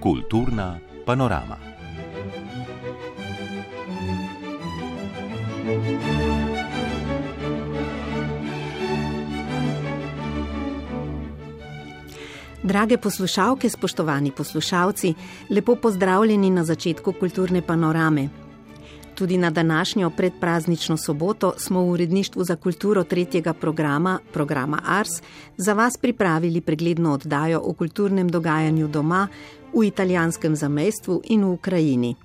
Kulturna panorama. Drage poslušalke, spoštovani poslušalci, lepo pozdravljeni na začetku kulturne panorame. Tudi na današnjo predpraznično soboto smo v uredništvu za kulturo tretjega programa, programa Ars, za vas pripravili pregledno oddajo o kulturnem dogajanju doma, v italijanskem zamestvu in v Ukrajini.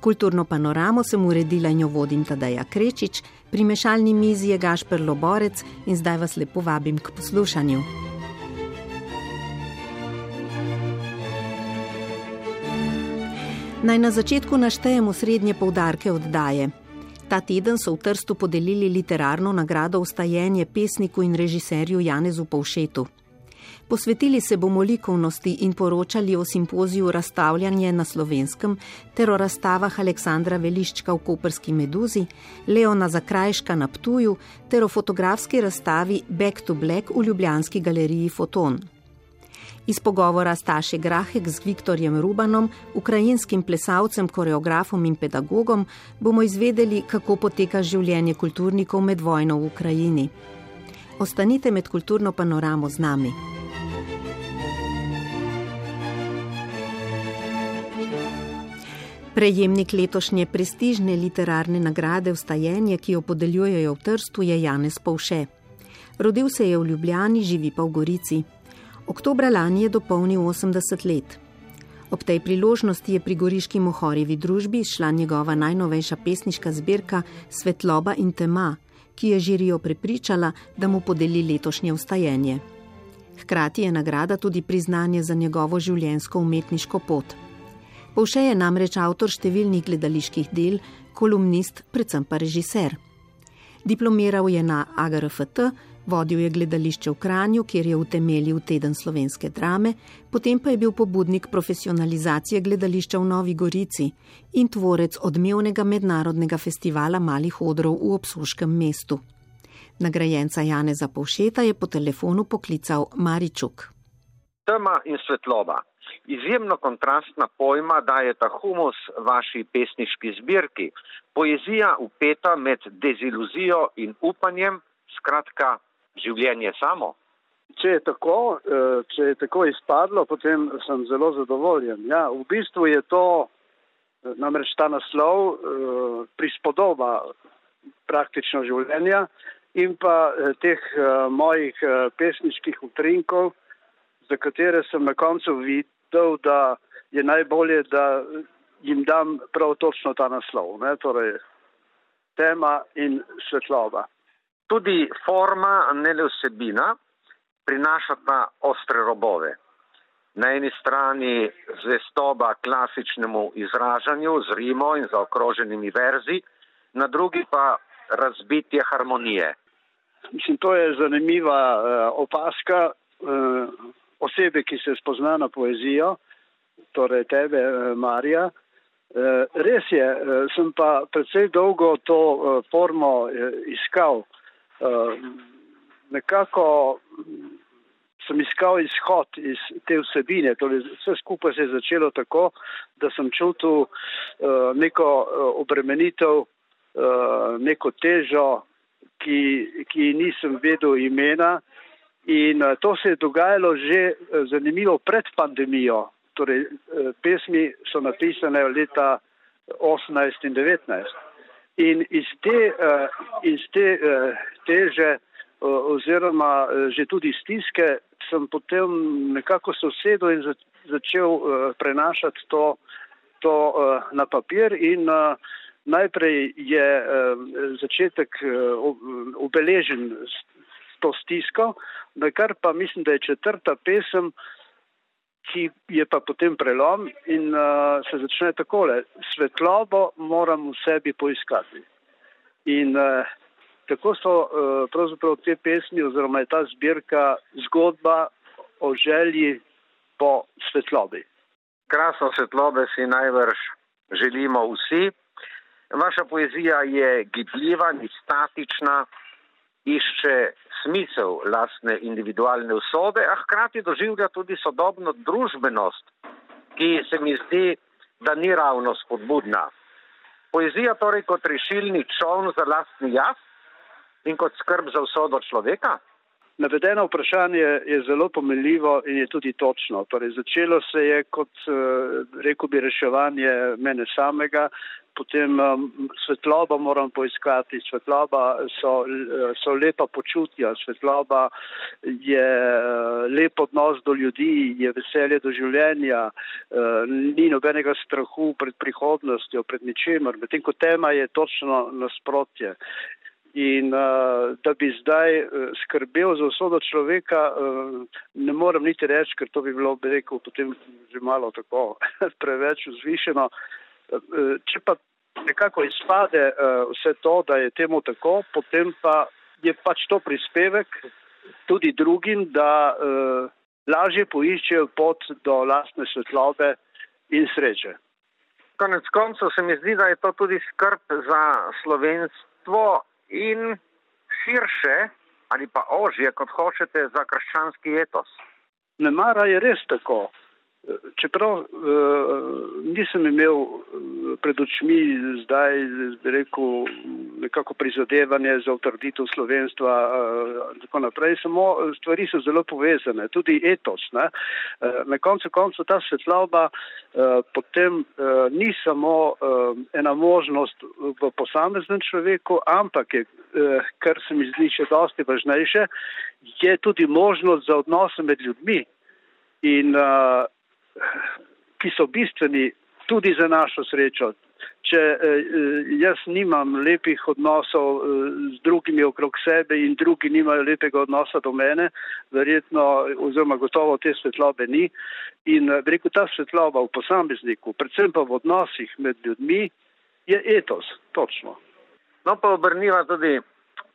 Kulturno panoramo sem uredila in jo vodim Tadeja Krečič, pri mešalni mizi je Gašper Loborec in zdaj vas lepo vabim k poslušanju. Naj na začetku naštejemo srednje poudarke oddaje. Ta teden so v Trstu podelili literarno nagrado Vstajenje pesniku in režiserju Janezu Povšetu. Posvetili se bomo likovnosti in poročali o simpoziju Razstavljanje na slovenskem ter o razstavah Aleksandra Veliščka v Koperski meduzi, Leona Zakrajška na Ptuju ter o fotografski razstavi Back to Black v Ljubljanski galeriji Foton. Iz pogovora Staše Grahek z Viktorjem Rubanom, ukrajinskim plesalcem, koreografom in pedagogom, bomo izvedeli, kako poteka življenje kulturnikov med vojno v Ukrajini. Ostanite med kulturno panoramo z nami. Prejemnik letošnje prestižne literarne nagrade Vstajenje, ki jo podeljujejo v Trstu, je Janez Povše. Rodil se je v Ljubljani, živi pa v Gorici. Oktobra lani je dopolnil 80 let. Ob tej priložnosti je pri Goriški mohorjevi družbi šla njegova najnovejša pesniška zbirka Svetloba in tema, ki je žirijo prepričala, da mu podeli letošnje vstajenje. Hkrati je nagrada tudi priznanje za njegovo življenjsko umetniško pot. Povše je namreč avtor številnih gledaliških del, kolumnist, predvsem pa režiser. Diplomiral je na AGRFT, vodil je gledališče v Kranju, kjer je utemeljil teden slovenske drame, potem pa je bil pobudnik profesionalizacije gledališča v Novi Gorici in tvorec odmevnega mednarodnega festivala malih odrov v obsoškem mestu. Nagrajenca Janeza Povšeta je po telefonu poklical Maričuk. Tema in svetloba izjemno kontrastna pojma daje ta humus vaši pesniški zbirki. Poezija upeta med deziluzijo in upanjem, skratka, življenje samo. Če je tako, eh, če je tako izpadlo, potem sem zelo zadovoljen. Ja, v bistvu je to eh, namreč ta naslov eh, prispodoba praktično življenja in pa teh mojih pesniških utrinkov, za katere sem na koncu videl, da je najbolje, da jim dam prav točno ta naslov, ne? torej tema in svetloba. Tudi forma, ne le vsebina, prinašata ostre robove. Na eni strani zvestoba klasičnemu izražanju z rimo in zaokroženimi verzi, na drugi pa razbitje harmonije. Mislim, to je zanimiva uh, opaska. Uh, osebe, ki se spozna na poezijo, torej tebe, eh, Marija. Eh, res je, eh, sem pa predvsej dolgo to formo iskal. Nekako sem iskal izhod iz te vsebine. Torej, vse skupaj se je začelo tako, da sem čutil neko obremenitev, neko težo, ki, ki nisem vedel imena. In uh, to se je dogajalo že uh, zanimivo pred pandemijo. Torej, uh, pesmi so napisane leta 18 in 19. In iz te, iz te teže oziroma že tudi stiske sem potem nekako sosedil in za, začel prenašati to, to na papir in najprej je začetek obeležen to stisko, na kar pa mislim, da je četrta pesem, ki je pa potem prelom in uh, se začne takole. Svetlobo moram v sebi poiskati. In uh, tako so uh, pravzaprav te pesmi oziroma je ta zbirka zgodba o želji po svetlobi. Krasno svetlobe si najvrž želimo vsi. Vaša poezija je gibljiva, ni statična, išče smisel lastne individualne usode, a hkrati doživlja tudi sodobno družbenost ki se mi zdi, da ni ravno spodbudna. Poezija torej kot rešilni čovn za lastni jaz in kot skrb za usodo človeka? Navedeno vprašanje je zelo pomenljivo in je tudi točno. Torej, začelo se je kot, eh, rekel bi, reševanje mene samega, potem um, svetloba moram poiskati, svetloba so, eh, so lepa počutja, svetloba je lep odnos do ljudi, je veselje do življenja, ni nobenega strahu pred prihodnostjo, pred ničemer, medtem ko tema je točno nasprotje. In uh, da bi zdaj uh, skrbel za vsodo človeka, uh, ne morem niti reči, ker to bi bilo, bi rekel, potem že malo tako preveč vzvišeno. Uh, če pa nekako izpade uh, vse to, da je temu tako, potem pa je pač to prispevek tudi drugim, da uh, lažje poiščejo pot do lastne svetlobe in sreče. Konec koncev se mi zdi, da je to tudi skrb za slovenstvo in širše ali pa ožje, kot hočete, za krščanski etos. Ne mara je res tako. Čeprav uh, nisem imel eh, pred očmi zdaj, bi rekel, nekako prizadevanje za utrditev slovenstva in uh, tako naprej, samo stvari so zelo povezane, tudi etos. Ne? Na koncu koncu ta svetloba potem ni samo ena možnost v posameznem človeku, ampak je, kar se mi zdi še dosti važnejše, je tudi možnost za odnose med ljudmi. In uh, ki so bistveni tudi za našo srečo. Če eh, jaz nimam lepih odnosov eh, z drugimi okrog sebe in drugi nimajo lepega odnosa do mene, verjetno oziroma gotovo te svetlobe ni. In eh, rekel, ta svetloba v posamezniku, predvsem pa v odnosih med ljudmi, je etos, točno. No pa obrniva tudi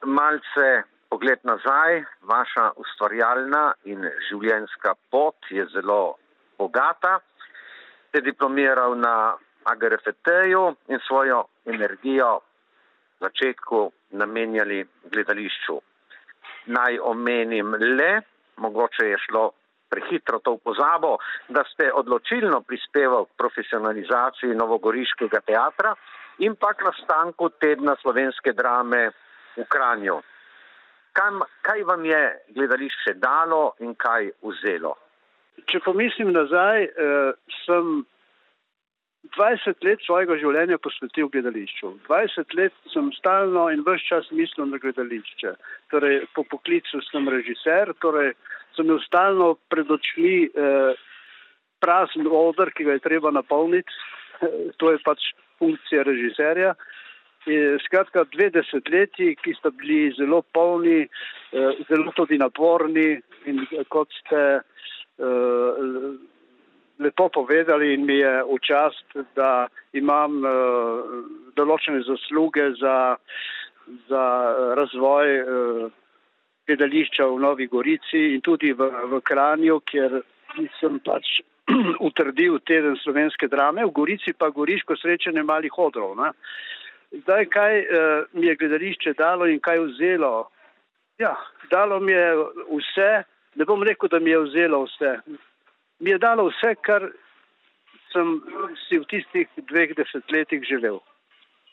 malce pogled nazaj. Vaša ustvarjalna in življenjska pot je zelo bogata, ste diplomiral na AGRFT-ju in svojo energijo v začetku namenjali gledališču. Naj omenim le, mogoče je šlo prehitro to v pozabo, da ste odločilno prispeval k profesionalizaciji novogoriškega teatra in pa k nastanku tedna slovenske drame v Kranju. Kaj, kaj vam je gledališče dalo in kaj vzelo? Če pomislim nazaj, eh, sem 20 let svojega življenja posvetil gledališču. 20 let sem stalno in vse čas mislil na gledališče. Torej, po poklicu sem režiser, torej sem imel stalno pred očmi eh, prazen odr, ki ga je treba napolniti. to je pač funkcija režiserja. Skratka, dve desetletji, ki sta bili zelo polni, eh, zelo tudi naporni in kot ste uh, lepo povedali in mi je v čast, da imam uh, določene zasluge za, za razvoj uh, gledališča v Novi Gorici in tudi v, v Kranju, kjer sem pač utrdil teden slovenske drame, v Gorici pa goriško srečanje malih odrov. Ne? Zdaj, kaj uh, mi je gledališče dalo in kaj vzelo? Ja, dalo mi je vse, ne bom rekel, da mi je vzelo vse. Mi je dalo vse, kar sem si v tistih dveh desetletjih želel.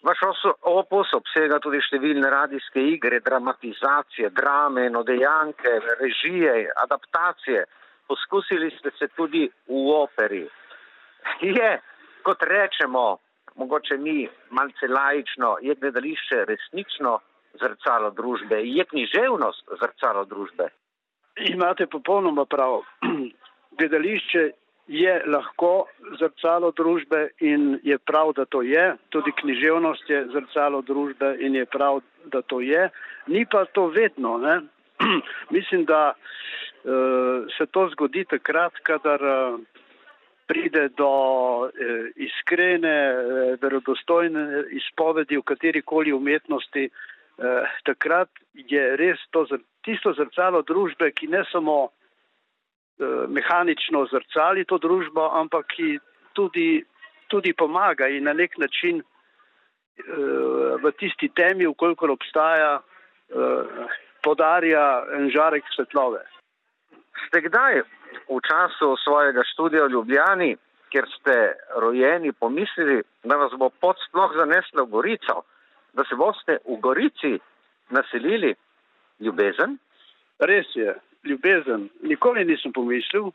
Vaš opus obsega tudi številne radijske igre, dramatizacije, drame, nodejanke, režije, adaptacije. Poskusili ste se tudi v operi. Je, kot rečemo, mogoče mi malce lajično, je gledališče resnično zrcalo družbe, je književnost zrcalo družbe. Imate popolnoma prav. Gledališče je lahko zrcalo družbe in je prav, da to je. Tudi književnost je zrcalo družbe in je prav, da to je. Ni pa to vedno. Ne? Mislim, da uh, se to zgodi takrat, kadar uh, pride do uh, iskrene, uh, verodostojne izpovedi v katerikoli umetnosti. Uh, takrat je res to tisto zrcalo družbe, ki ne samo uh, mehanično zrcali to družbo, ampak ki tudi, tudi pomaga in na nek način uh, v tisti temi, ukolikor obstaja, uh, podarja en žarek svetlove. Ste kdaj v času svojega študija v Ljubljani, ker ste rojeni, pomislili, da vas bo pot sploh zanesla v Gorico, da se boste v Gorici naselili ljubezen? Res je, ljubezen. Nikoli nisem pomislil,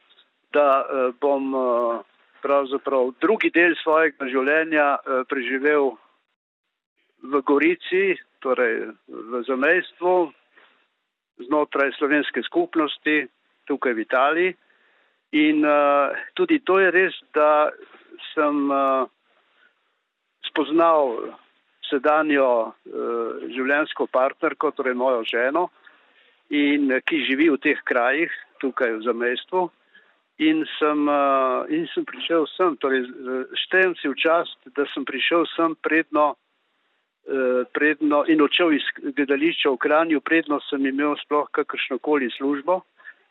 da uh, bom uh, pravzaprav drugi del svojega življenja uh, preživel v Gorici, torej v zamejstvu, znotraj slovenske skupnosti, tukaj v Italiji. In uh, tudi to je res, da sem uh, spoznal sedanjo uh, življenjsko partnerko, torej mojo ženo, in ki živi v teh krajih, tukaj v zamestvu. In sem, uh, in sem prišel sem, torej štejem si v čast, da sem prišel sem predno, uh, predno in odšel iz gledališča v Kranju, predno sem imel sploh kakršnokoli službo.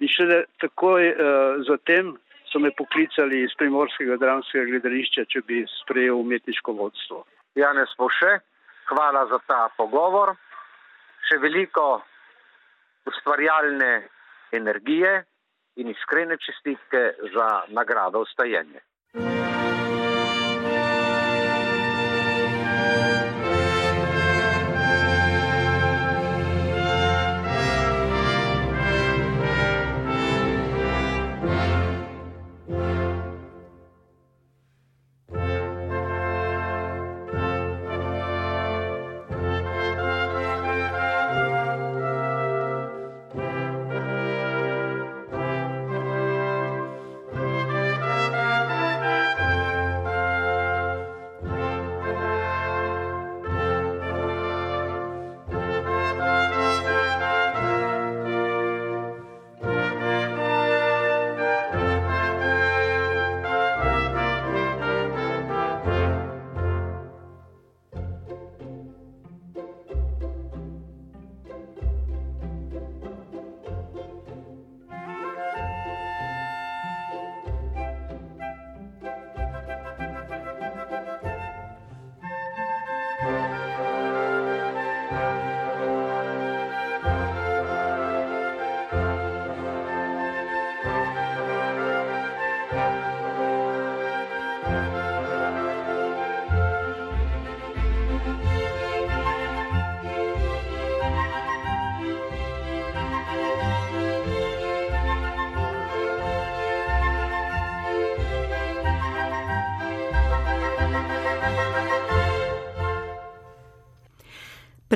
In šele takoj uh, zatem so me poklicali iz primorskega dramskega gledališča, če bi sprejel umetniško vodstvo. Janez Poše, hvala za ta pogovor. Še veliko ustvarjalne energije in iskrene čestitke za nagrado ustajenje.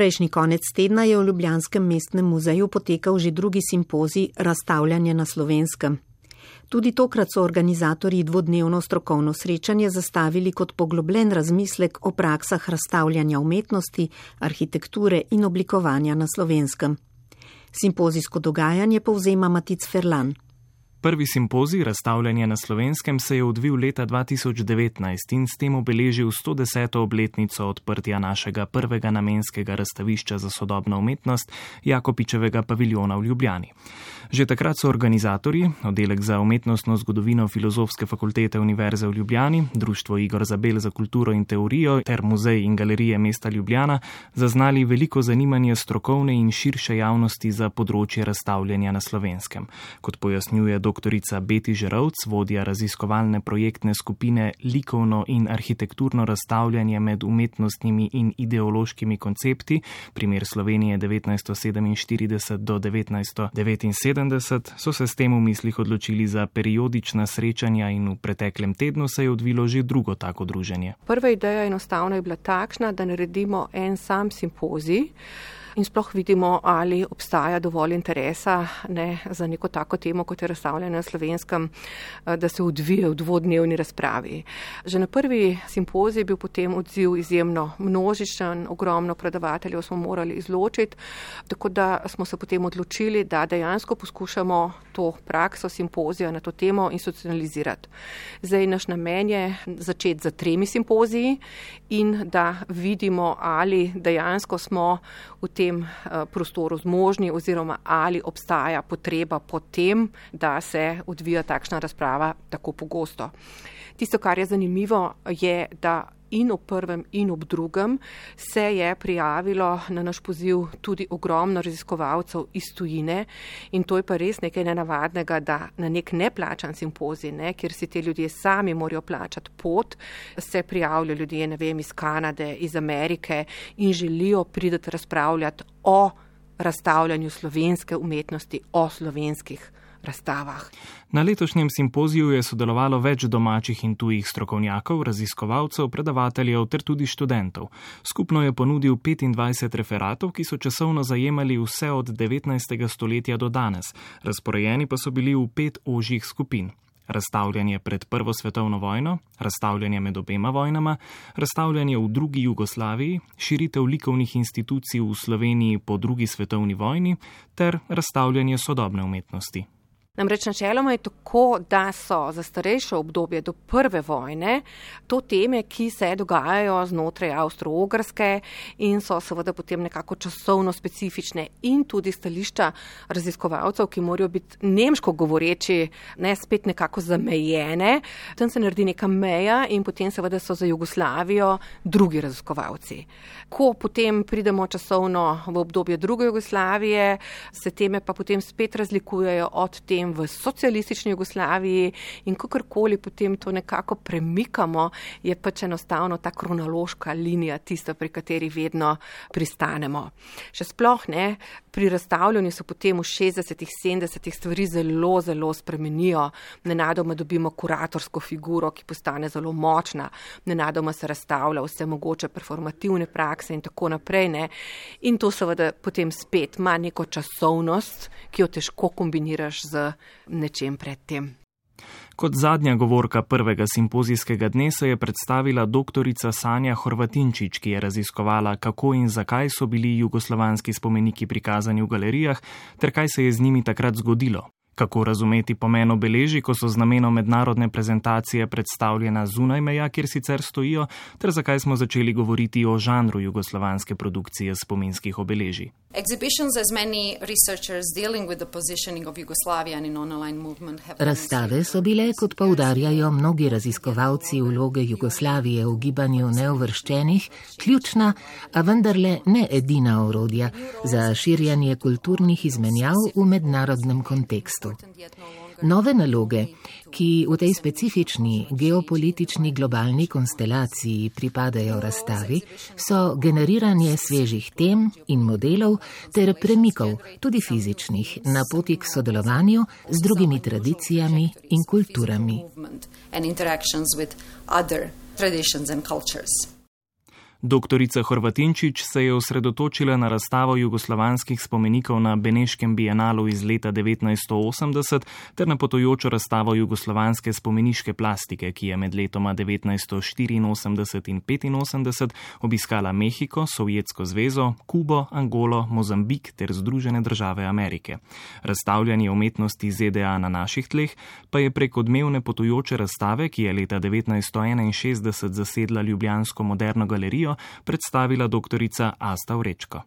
Prejšnji konec tedna je v Ljubljanskem mestnem muzeju potekal že drugi simpozij Razstavljanje na slovenskem. Tudi tokrat so organizatorji dvodnevno strokovno srečanje zastavili kot poglobljen razmislek o praksah razstavljanja umetnosti, arhitekture in oblikovanja na slovenskem. Simpozijsko dogajanje povzema Matic Ferlan. Prvi simpozij razstavljanja na slovenskem se je odvil leta 2019 in s tem obeležil 110. obletnico odprtja našega prvega namenskega razstavišča za sodobno umetnost Jakopičevega paviljona v Ljubljani. Že takrat so organizatorji, oddelek za umetnostno zgodovino Filozofske fakultete Univerze v Ljubljani, Društvo Igor Zabel za kulturo in teorijo ter Muzej in galerije mesta Ljubljana, zaznali veliko zanimanje strokovne in širše javnosti za področje razstavljanja na slovenskem. Kot pojasnjuje dr. Beti Žerovc, vodja raziskovalne projektne skupine Likovno in arhitekturno razstavljanje med umetnostnimi in ideološkimi koncepti, primer Slovenije 1947 do 1979. 1970 so se s tem v mislih odločili za periodična srečanja in v preteklem tednu se je odvilo že drugo tako druženje. Prva ideja enostavno je bila takšna, da naredimo en sam simpozij in sploh vidimo, ali obstaja dovolj interesa ne, za neko tako temo, kot je razstavljanje na slovenskem, eh, da se odvije v dvodnevni razpravi. Že na prvi simpozij je bil potem odziv izjemno množičen, ogromno predavateljev smo morali izločiti, tako da smo se potem odločili, da dejansko poskušamo to prakso simpozija na to temo institucionalizirati. Zdaj naš namen je začeti za tremi simpoziji in da vidimo, ali dejansko smo v tem tem eh, prostoru zmožni oziroma ali obstaja potreba po tem, da se odvija takšna razprava tako pogosto. Tisto, kar je zanimivo, je, da in ob prvem in ob drugem se je prijavilo na naš poziv tudi ogromno raziskovalcev iz tujine. In to je pa res nekaj nenavadnega, da na nek neplačan simpozij, ne, kjer si te ljudje sami morajo plačati pot, se prijavljajo ljudje, ne vem, iz Kanade, iz Amerike in želijo prideti razpravljati o razstavljanju slovenske umetnosti, o slovenskih razstavah. Na letošnjem simpoziju je sodelovalo več domačih in tujih strokovnjakov, raziskovalcev, predavateljev ter tudi študentov. Skupno je ponudil 25 referatov, ki so časovno zajemali vse od 19. stoletja do danes, razporejeni pa so bili v pet ožjih skupin. Razstavljanje pred Prvo svetovno vojno, razstavljanje med obema vojnama, razstavljanje v drugi Jugoslaviji, širitev likovnih institucij v Sloveniji po drugi svetovni vojni ter razstavljanje sodobne umetnosti. Namreč načeloma je tako, da so za starejše obdobje do prve vojne to teme, ki se dogajajo znotraj Avstro-Ogrske in so seveda potem nekako časovno specifične in tudi stališča raziskovalcev, ki morajo biti nemško govoreči, ne spet nekako zamejene. Tam se naredi neka meja in potem seveda so za Jugoslavijo drugi raziskovalci. Ko potem pridemo časovno v obdobje druge Jugoslavije, se teme pa potem spet razlikujejo od tem, potem v socialistični Jugoslaviji in kakorkoli potem to nekako premikamo, je pač enostavno ta kronološka linija tista, pri kateri vedno pristanemo. Še sploh ne, pri razstavljanju se potem v 60-ih, 70-ih stvari zelo, zelo spremenijo. Nenadoma dobimo kuratorsko figuro, ki postane zelo močna, nenadoma se razstavlja vse mogoče performativne prakse in tako naprej. Ne? In to seveda potem spet ima neko časovnost, ki jo težko kombiniraš z nečem predtem. Kot zadnja govorka prvega simpozijskega dne se je predstavila doktorica Sanja Horvatinčič, ki je raziskovala, kako in zakaj so bili jugoslovanski spomeniki prikazani v galerijah, ter kaj se je z njimi takrat zgodilo. Kako razumeti pomen obeleži, ko so z namenom mednarodne prezentacije predstavljena zunaj meja, kjer sicer stojijo, ter zakaj smo začeli govoriti o žanru jugoslovanske produkcije spominskih obeležij. Razstave so bile, kot poudarjajo mnogi raziskovalci vloge Jugoslavije v gibanju neuvrščenih, ključna, a vendarle ne edina orodja za širjanje kulturnih izmenjav v mednarodnem kontekstu. Nove naloge, ki v tej specifični geopolitični globalni konstelaciji pripadajo razstavi, so generiranje svežih tem in modelov ter premikov, tudi fizičnih, na poti k sodelovanju z drugimi tradicijami in kulturami. Doktorica Horvatinčič se je osredotočila na razstavo jugoslovanskih spomenikov na Beneškem bienalu iz leta 1980 ter na potojočo razstavo jugoslovanske spomeniške plastike, ki je med letoma 1984 in 1985 obiskala Mehiko, Sovjetsko zvezo, Kubo, Angolo, Mozambik ter Združene države Amerike. Razstavljanje umetnosti ZDA na naših tleh pa je prek odmevne potojoče razstave, ki je leta 1961 zasedla Ljubljansko moderno galerijo, predstavila dr. Asta Vrečko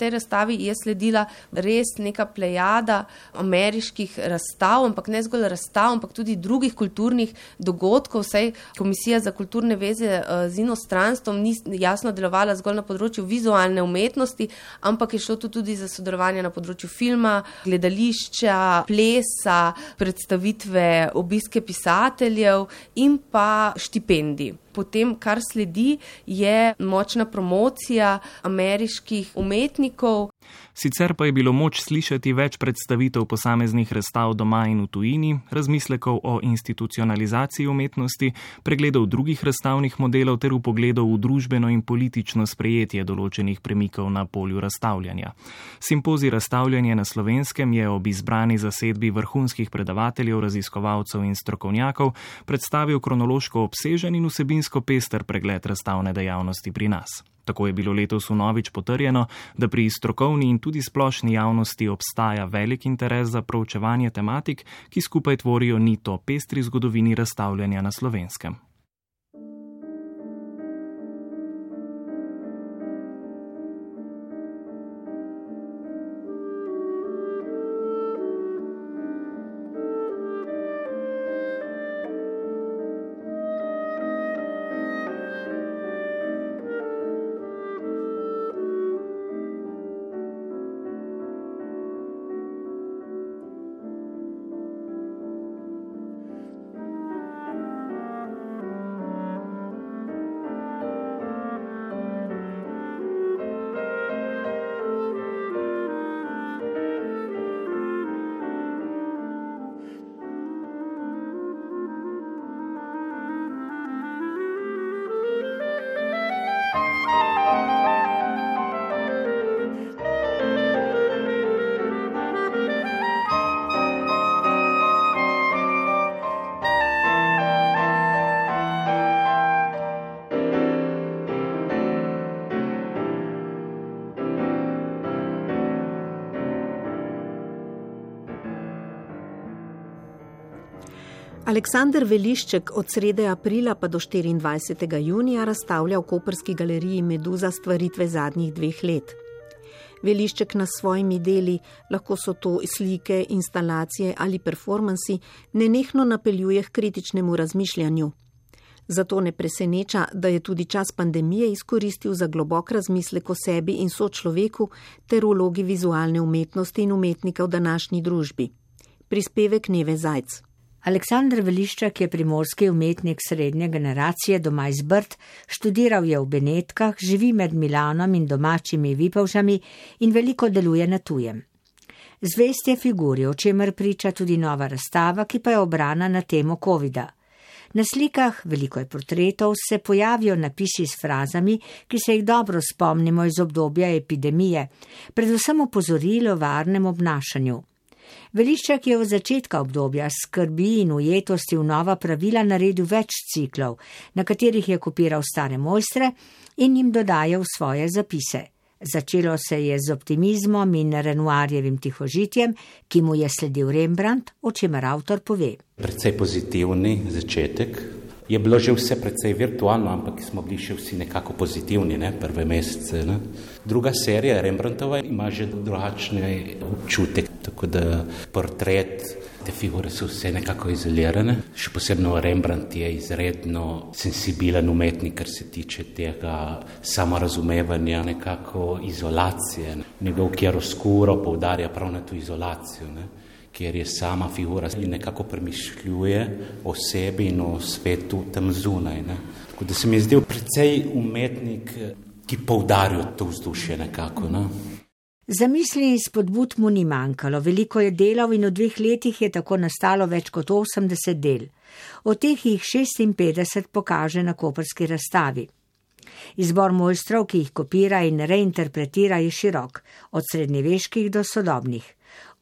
tej razstavi je sledila res neka plejada ameriških razstav, ampak ne zgolj razstav, ampak tudi drugih kulturnih dogodkov. Vsej Komisija za kulturne veze eh, z inostranstvom ni jasno delovala zgolj na področju vizualne umetnosti, ampak je šlo tudi za sodelovanje na področju filma, gledališča, plesa, predstavitve, obiske pisateljev in pa štipendij. Potem, kar sledi, je močna promocija ameriških umetnikov. Sicer pa je bilo moč slišati več predstavitev posameznih razstav doma in v tujini, razmislekov o institucionalizaciji umetnosti, pregledov drugih razstavnih modelov ter upogledov v družbeno in politično sprejetje določenih premikov na polju razstavljanja. Simpozi razstavljanja na slovenskem je ob izbrani zasedbi vrhunskih predavateljev, raziskovalcev in strokovnjakov predstavil kronološko obsežen in vsebinsko pester pregled razstavne dejavnosti pri nas. Tako je bilo letos v novič potrjeno, da pri strokovni in tudi splošni javnosti obstaja velik interes za proučevanje tematik, ki skupaj tvorijo nito pestri zgodovini razstavljanja na slovenskem. Aleksandr Velišček od srede aprila pa do 24. junija razstavlja v Koperski galeriji Meduza stvaritve zadnjih dveh let. Velišček na svojimi deli, lahko so to slike, instalacije ali performansi, nenehno napeljuje k kritičnemu razmišljanju. Zato ne preseneča, da je tudi čas pandemije izkoristil za globok razmislek o sebi in sočloveku ter vlogi vizualne umetnosti in umetnika v današnji družbi. Prispevek Neve Zajc. Aleksandr Veliščak je primorski umetnik srednje generacije doma iz Brd, študiral je v Benetkah, živi med Milanom in domačimi Vipavžami in veliko deluje na tujem. Zvest je figuri, o čemer priča tudi nova razstava, ki pa je obrana na temo COVID-a. Na slikah, veliko je portretov, se pojavijo napisi s frazami, ki se jih dobro spomnimo iz obdobja epidemije, predvsem opozorilo varnem obnašanju. Veliščak je v začetka obdobja skrbi in ujetosti v nova pravila naredil več ciklov, na katerih je kopiral stare mojstre in jim dodajal svoje zapise. Začelo se je z optimizmom in Renoirjevim tihožitjem, ki mu je sledil Rembrandt, o čemer avtor pove. Predvsej pozitivni začetek. Je bilo že vse precej virtualno, ampak smo bili še vsi nekako pozitivni, ne, prve mesece. Ne. Druga serija Rembrandtova ima že drugačne občutek, tako da portret, te figure so vse nekako izolirane. Še posebno Rembrandt je izredno sensibilen umetnik, kar se tiče tega samorazumevanja, nekako izolacije. Njegov kjeroskuro poudarja prav na to izolacijo. Ne kjer je sama figura in nekako premišljuje o sebi in o svetu tam zunaj. Ne. Tako da se mi je zdel precej umetnik, ki poudarja to vzdušje nekako. Ne. Zamisli in spodbud mu ni manjkalo, veliko je delal in v dveh letih je tako nastalo več kot 80 del. Od teh jih 56 pokaže na koperski razstavi. Izbor mojstrov, ki jih kopira in reinterpretira, je širok, od srednjeveških do sodobnih.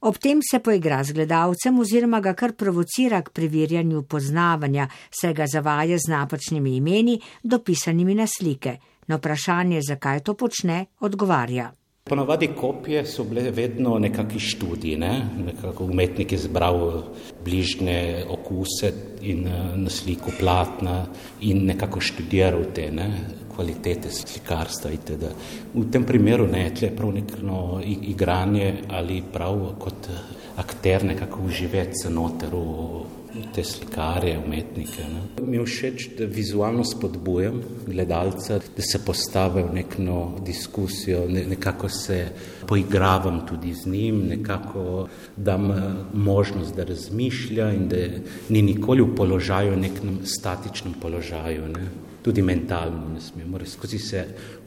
Ob tem se poigra z gledalcem oziroma ga kar provocira k preverjanju poznavanja, se ga zavaja z napačnimi imeni, dopisanimi na slike. Na vprašanje, zakaj to počne, odgovarja. Ponavadi kopije so bile vedno nekakšni študiji, ne? nekako umetnik je zbral bližnje okuse in eh, na sliku platna in nekako študiral te ne? kvalitete slikarstva itd. V tem primeru ne, tle je prav nekno igranje ali prav kot akter nekako uživeti se noter v te slikarje, umetnike. Ne. Mi je všeč, da vizualno spodbujam gledalca, da se postave v nekno diskusijo, ne, nekako se poigravam tudi z njim, nekako dam eh, možnost, da razmišlja in da ni nikoli v položaju, nekem statičnem položaju. Ne tudi mentalno ne sme. Mora skozi se,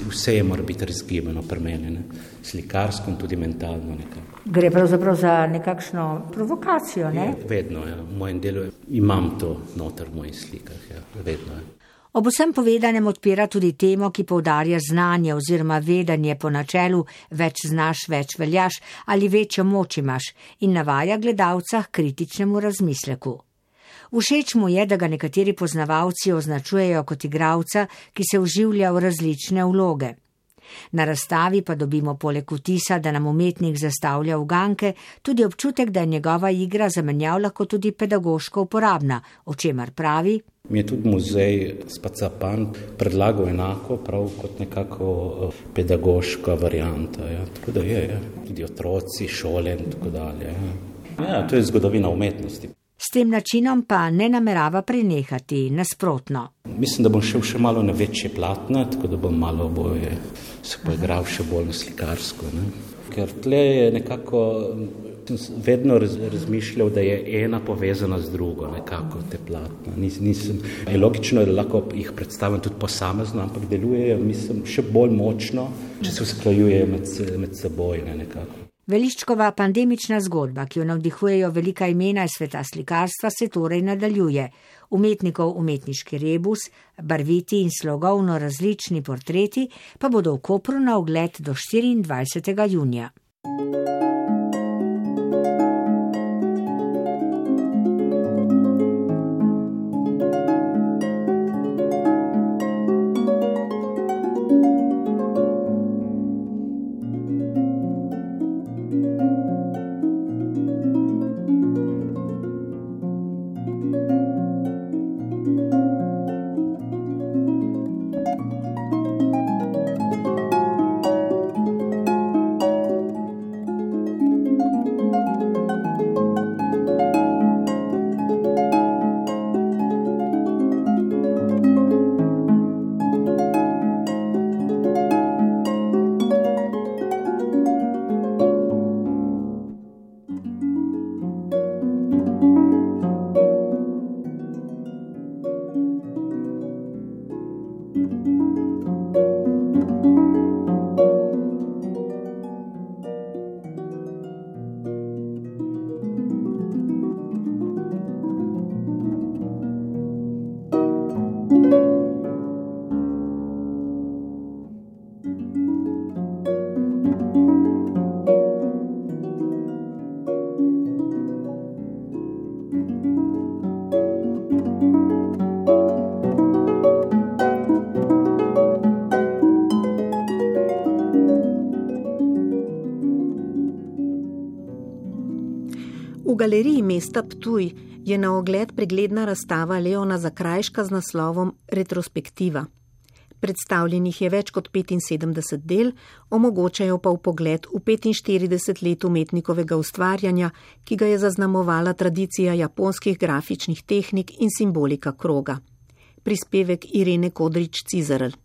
vse je mora biti razgibano, premenjeno, slikarsko in tudi mentalno. Nekako. Gre pravzaprav za nekakšno provokacijo, ne? Je, vedno, ja. v mojem delu imam to noter v mojih slikah, ja. vedno. Ja. Ob vsem povedanem odpira tudi temo, ki povdarja znanje oziroma vedanje po načelu več znaš, več veljaš ali večjo moč imaš in navaja gledalca k kritičnemu razmisleku. Všeč mu je, da ga nekateri poznavalci označujejo kot igralca, ki se uživlja v različne vloge. Na razstavi pa dobimo poleg vtisa, da nam umetnik zastavlja uganke, tudi občutek, da je njegova igra zamenjav lahko tudi pedagoško uporabna, o čemer pravi. Mi je tudi muzej Spacapan predlagal enako, prav kot nekako eh, pedagoška varijanta. Ja. Tako da je, ja. tudi otroci, šole in tako dalje. Ja. Ja, to je zgodovina umetnosti. S tem načinom pa ne namerava prenehati nasprotno. Mislim, da bom šel še malo na večje platne, tako da bom malo boje se poigral še bolj na slikarsko. Ne? Ker tle je nekako, vedno razmišljal, da je ena povezana z drugo, nekako te platne. Nis, nisem, je logično, da lahko jih predstavim tudi posamezno, ampak delujejo, mislim, še bolj močno, če se usklajujejo med, med seboj, ne, nekako. Veliščkova pandemična zgodba, ki jo navdihujejo velika imena iz sveta slikarstva, se torej nadaljuje. Umetnikov umetniški rebus, barviti in slogovno različni portreti pa bodo v Kopru na ogled do 24. junija. Galeriji mesta Ptuj je na ogled pregledna razstava Leona Zakrajška z naslovom Retrospektiva. Predstavljenih je več kot 75 del, omogočajo pa v pogled v 45 let umetnikovega ustvarjanja, ki ga je zaznamovala tradicija japonskih grafičnih tehnik in simbolika kroga. Prispevek Irene Kodrič-Cizarl.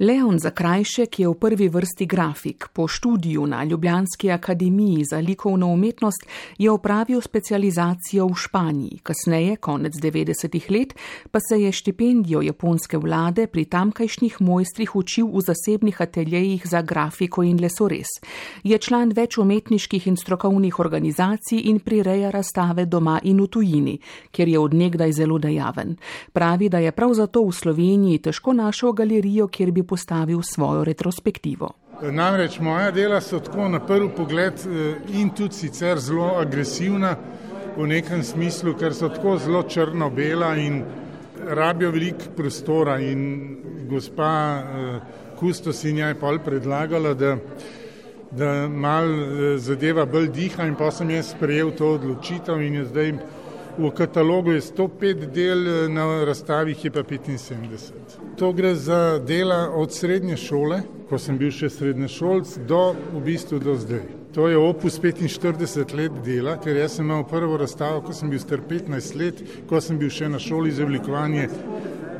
Leon Zakrajšek je v prvi vrsti grafik. Po študiju na Ljubljanski akademiji za likovno umetnost je opravil specializacijo v Španiji. Kasneje, konec 90-ih let, pa se je štipendijo japonske vlade pri tamkajšnjih mojstrih učil v zasebnih ateljejih za grafiko in lesorez. Je član več umetniških in strokovnih organizacij in prireja razstave doma in v tujini, kjer je odnegdaj zelo dejaven. Pravi, da je prav zato v Sloveniji težko našel galerijo, kjer bi postavil svojo retrospektivo. Namreč moja dela so tako na prvi pogled eh, in tudi sicer zelo agresivna v nekem smislu, ker so tako zelo črno-bela in rabijo veliko prostora. In gospa eh, Kustosinja je pol predlagala, da, da mal eh, zadeva bolj diha in pa sem jaz sprejel to odločitev in je zdaj v katalogu je 105 del, na razstavi je pa 75. To gre za dela od srednje šole, ko sem bil še srednje šolc, do v bistvu do zdaj. To je opus 45 let dela, ker jaz sem imel prvo razstavo, ko sem bil star 15 let, ko sem bil še na šoli za oblikovanje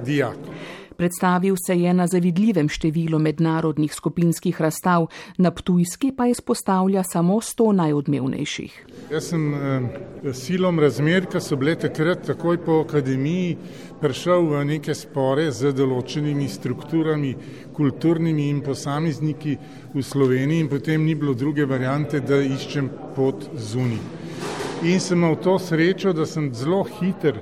dijakov. Predstavil se je na zavidljivem številu mednarodnih skupinskih razstav, na Ptujski pa izpostavlja samo sto najodmevnejših. Jaz sem eh, silom razmer, ki so bile takrat takoj po akademiji, prišel v neke spore z določenimi strukturami, kulturnimi in posamezniki v Sloveniji in potem ni bilo druge variante, da iščem pot zunaj. In sem imel to srečo, da sem zelo hiter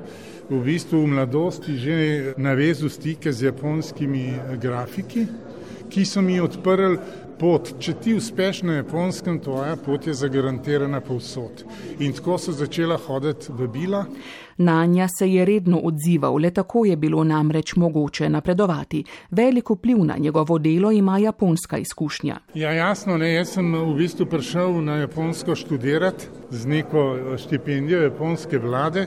v bistvu v mladosti že navezal stike z japonskimi grafiki, ki so mi odprli pot. Če ti uspeš na japonskem, tvoja pot je zagarantirana povsod. In tako so začela hoditi v bila. Nanja se je redno odzival, le tako je bilo namreč mogoče napredovati. Veliko vpliv na njegovo delo ima japonska izkušnja. Ja, jasno, ne, jaz sem v bistvu prišel na japonsko študirati z neko štipendijo japonske vlade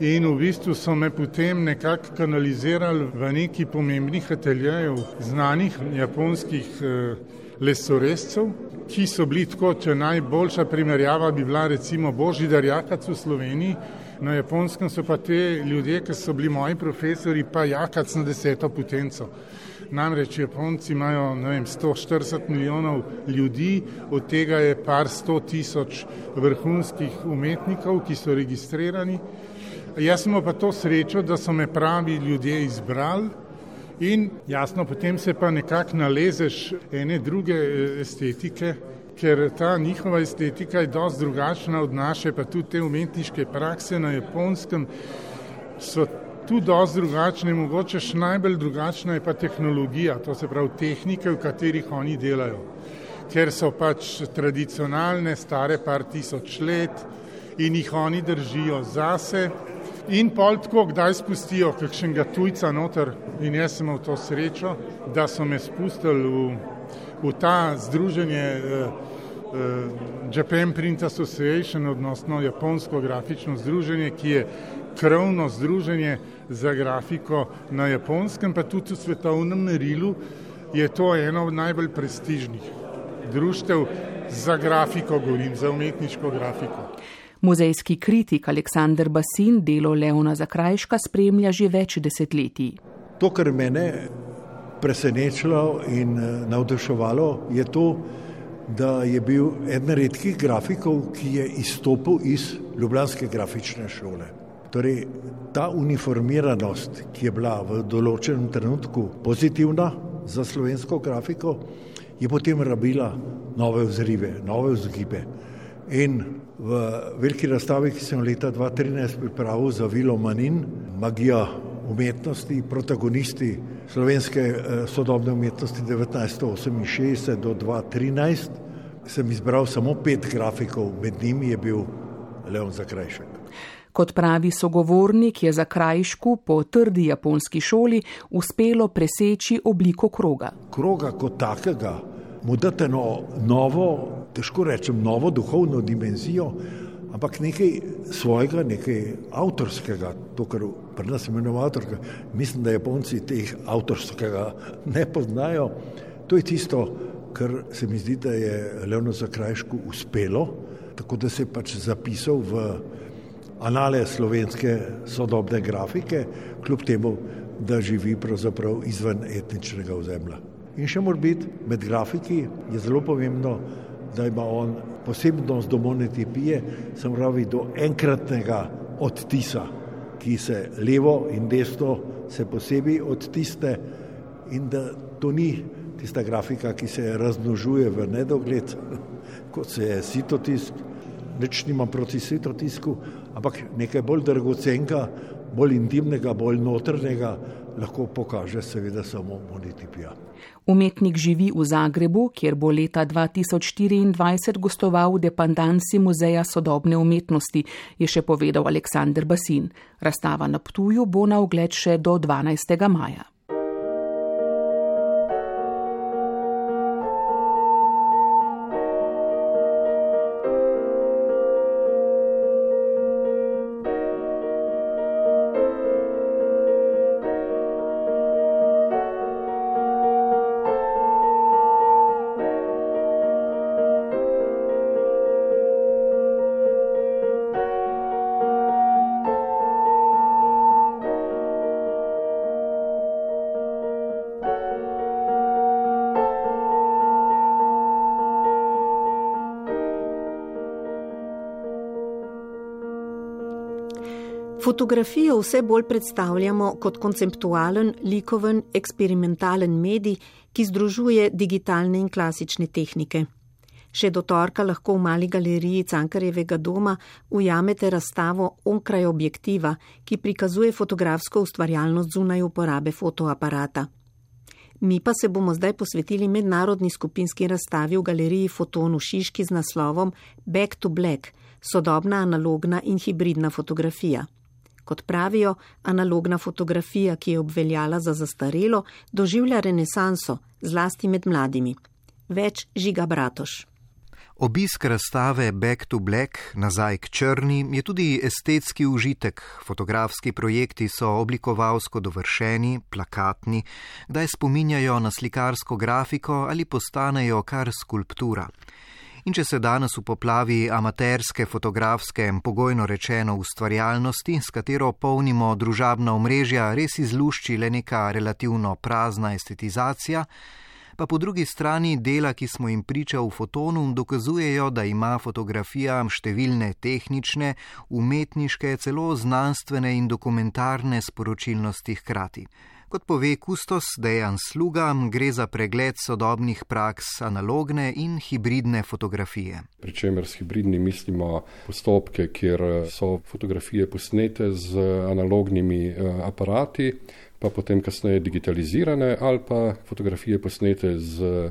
in v bistvu so me potem nekako kanalizirali v neki pomembnih ateljejev znanih japonskih eh, lesorezcev, ki so bili tako, če najboljša primerjava bi bila recimo Božidar Jakac v Sloveniji, na japonskem so pa te ljudje, ki so bili moji profesori, pa Jakac na deseto potenco. Namreč Japonci imajo vem, 140 milijonov ljudi, od tega je par sto tisoč vrhunskih umetnikov, ki so registrirani. Jaz sem pa to srečo, da so me pravi ljudje izbrali in jasno, potem se pa nekako nalezeš ene druge e, estetike, ker ta njihova estetika je dosti drugačna od naše, pa tudi te umetniške prakse na japonskem so tu dosti drugačne, mogoče še najbolj drugačna je pa tehnologija, to se pravi tehnike, v katerih oni delajo, ker so pač tradicionalne, stare par tisoč let in jih oni držijo zase. In pol tako, kdaj spustijo kakšnega tujca noter in jaz sem imel to srečo, da so me spustili v, v ta združenje uh, uh, Japan Print Association, odnosno japonsko grafično združenje, ki je krovno združenje za grafiko na japonskem, pa tudi v svetovnem merilu je to eno od najbolj prestižnih društev za grafiko, govorim za umetniško grafiko. Muzejski kritik Aleksandr Basin delo Leona Zakrajška spremlja že več desetletij. To, kar mene presenečalo in eh, navduševalo, je to, da je bil eden redkih grafikov, ki je izstopil iz Ljubljanske grafične šole. Torej, ta uniformiranost, ki je bila v določenem trenutku pozitivna za slovensko grafiko, je potem rabila nove vzrive, nove vzgibe. In v veliki razstavi, ki sem leta 2013 pripravil za Vilo Manin, magija umetnosti, protagonisti slovenske eh, sodobne umetnosti 1968 do 2013, sem izbral samo pet grafikov, med njimi je bil Leon Zakrajšek. Kot pravi sogovornik, je za krajšku po trdi japonski šoli uspelo preseči obliko kroga. Kroga kot takega mu date eno novo, težko rečem, novo duhovno dimenzijo, ampak nekaj svojega, nekaj avtorskega, to, kar pri nas imenujemo avtorke. Mislim, da Japonci teh avtorskega ne poznajo. To je tisto, kar se mi zdi, da je Leonu Zakrajšku uspelo, tako da se je pač zapisal v anale slovenske sodobne grafike, kljub temu, da živi pravzaprav izven etničnega ozemlja. In še mora biti med grafiki, je zelo pomembno, da ima on posebnost do monotipije, se pravi do enkratnega odtisa, ki se levo in desno se posebej odtiste in da to ni tista grafika, ki se raznožuje v nedogled, kot se je sitotisk, nič nima proti sitotisku, ampak nekaj bolj dragocenka, bolj intimnega, bolj notrnega, lahko pokaže seveda samo monotipija. Umetnik živi v Zagrebu, kjer bo leta 2024 gostoval v dependanci Muzeja sodobne umetnosti, je še povedal Aleksandr Basin. Razstava na Ptuju bo na ogled še do 12. maja. Fotografijo vse bolj predstavljamo kot konceptualen, likoven, eksperimentalen medij, ki združuje digitalne in klasične tehnike. Še do torka lahko v mali galeriji Cankarjevega doma ujamete razstavo onkraj objektiva, ki prikazuje fotografsko ustvarjalnost zunaj uporabe fotoaparata. Mi pa se bomo zdaj posvetili mednarodni skupinski razstavi v galeriji Foton v Šiški z naslovom Back to Black, sodobna analogna in hibridna fotografija kot pravijo, analogna fotografija, ki je obveljala za zastarelo, doživlja renesanso, zlasti med mladimi. Več žiga bratoš. Obisk razstave Back to Black, nazaj k črni, je tudi estetski užitek. Fotografski projekti so oblikovalsko dovršeni, plakatni, kdaj spominjajo na slikarsko grafiko ali postanejo kar skulptura. In če se danes v poplavi amaterske, fotografske, pogojno rečeno ustvarjalnosti, s katero polnimo družabna omrežja, res izlušči le neka relativno prazna estetizacija, pa po drugi strani dela, ki smo jim priča v fotonu, dokazujejo, da ima fotografija številne tehnične, umetniške, celo znanstvene in dokumentarne sporočilnosti hkrati. Kot pove kustos Dejan Sluga, gre za pregled sodobnih praks analogne in hibridne fotografije. Pričemer s hibridni mislimo postopke, kjer so fotografije posnete z analognimi eh, aparati, pa potem kasneje digitalizirane, ali pa fotografije posnete z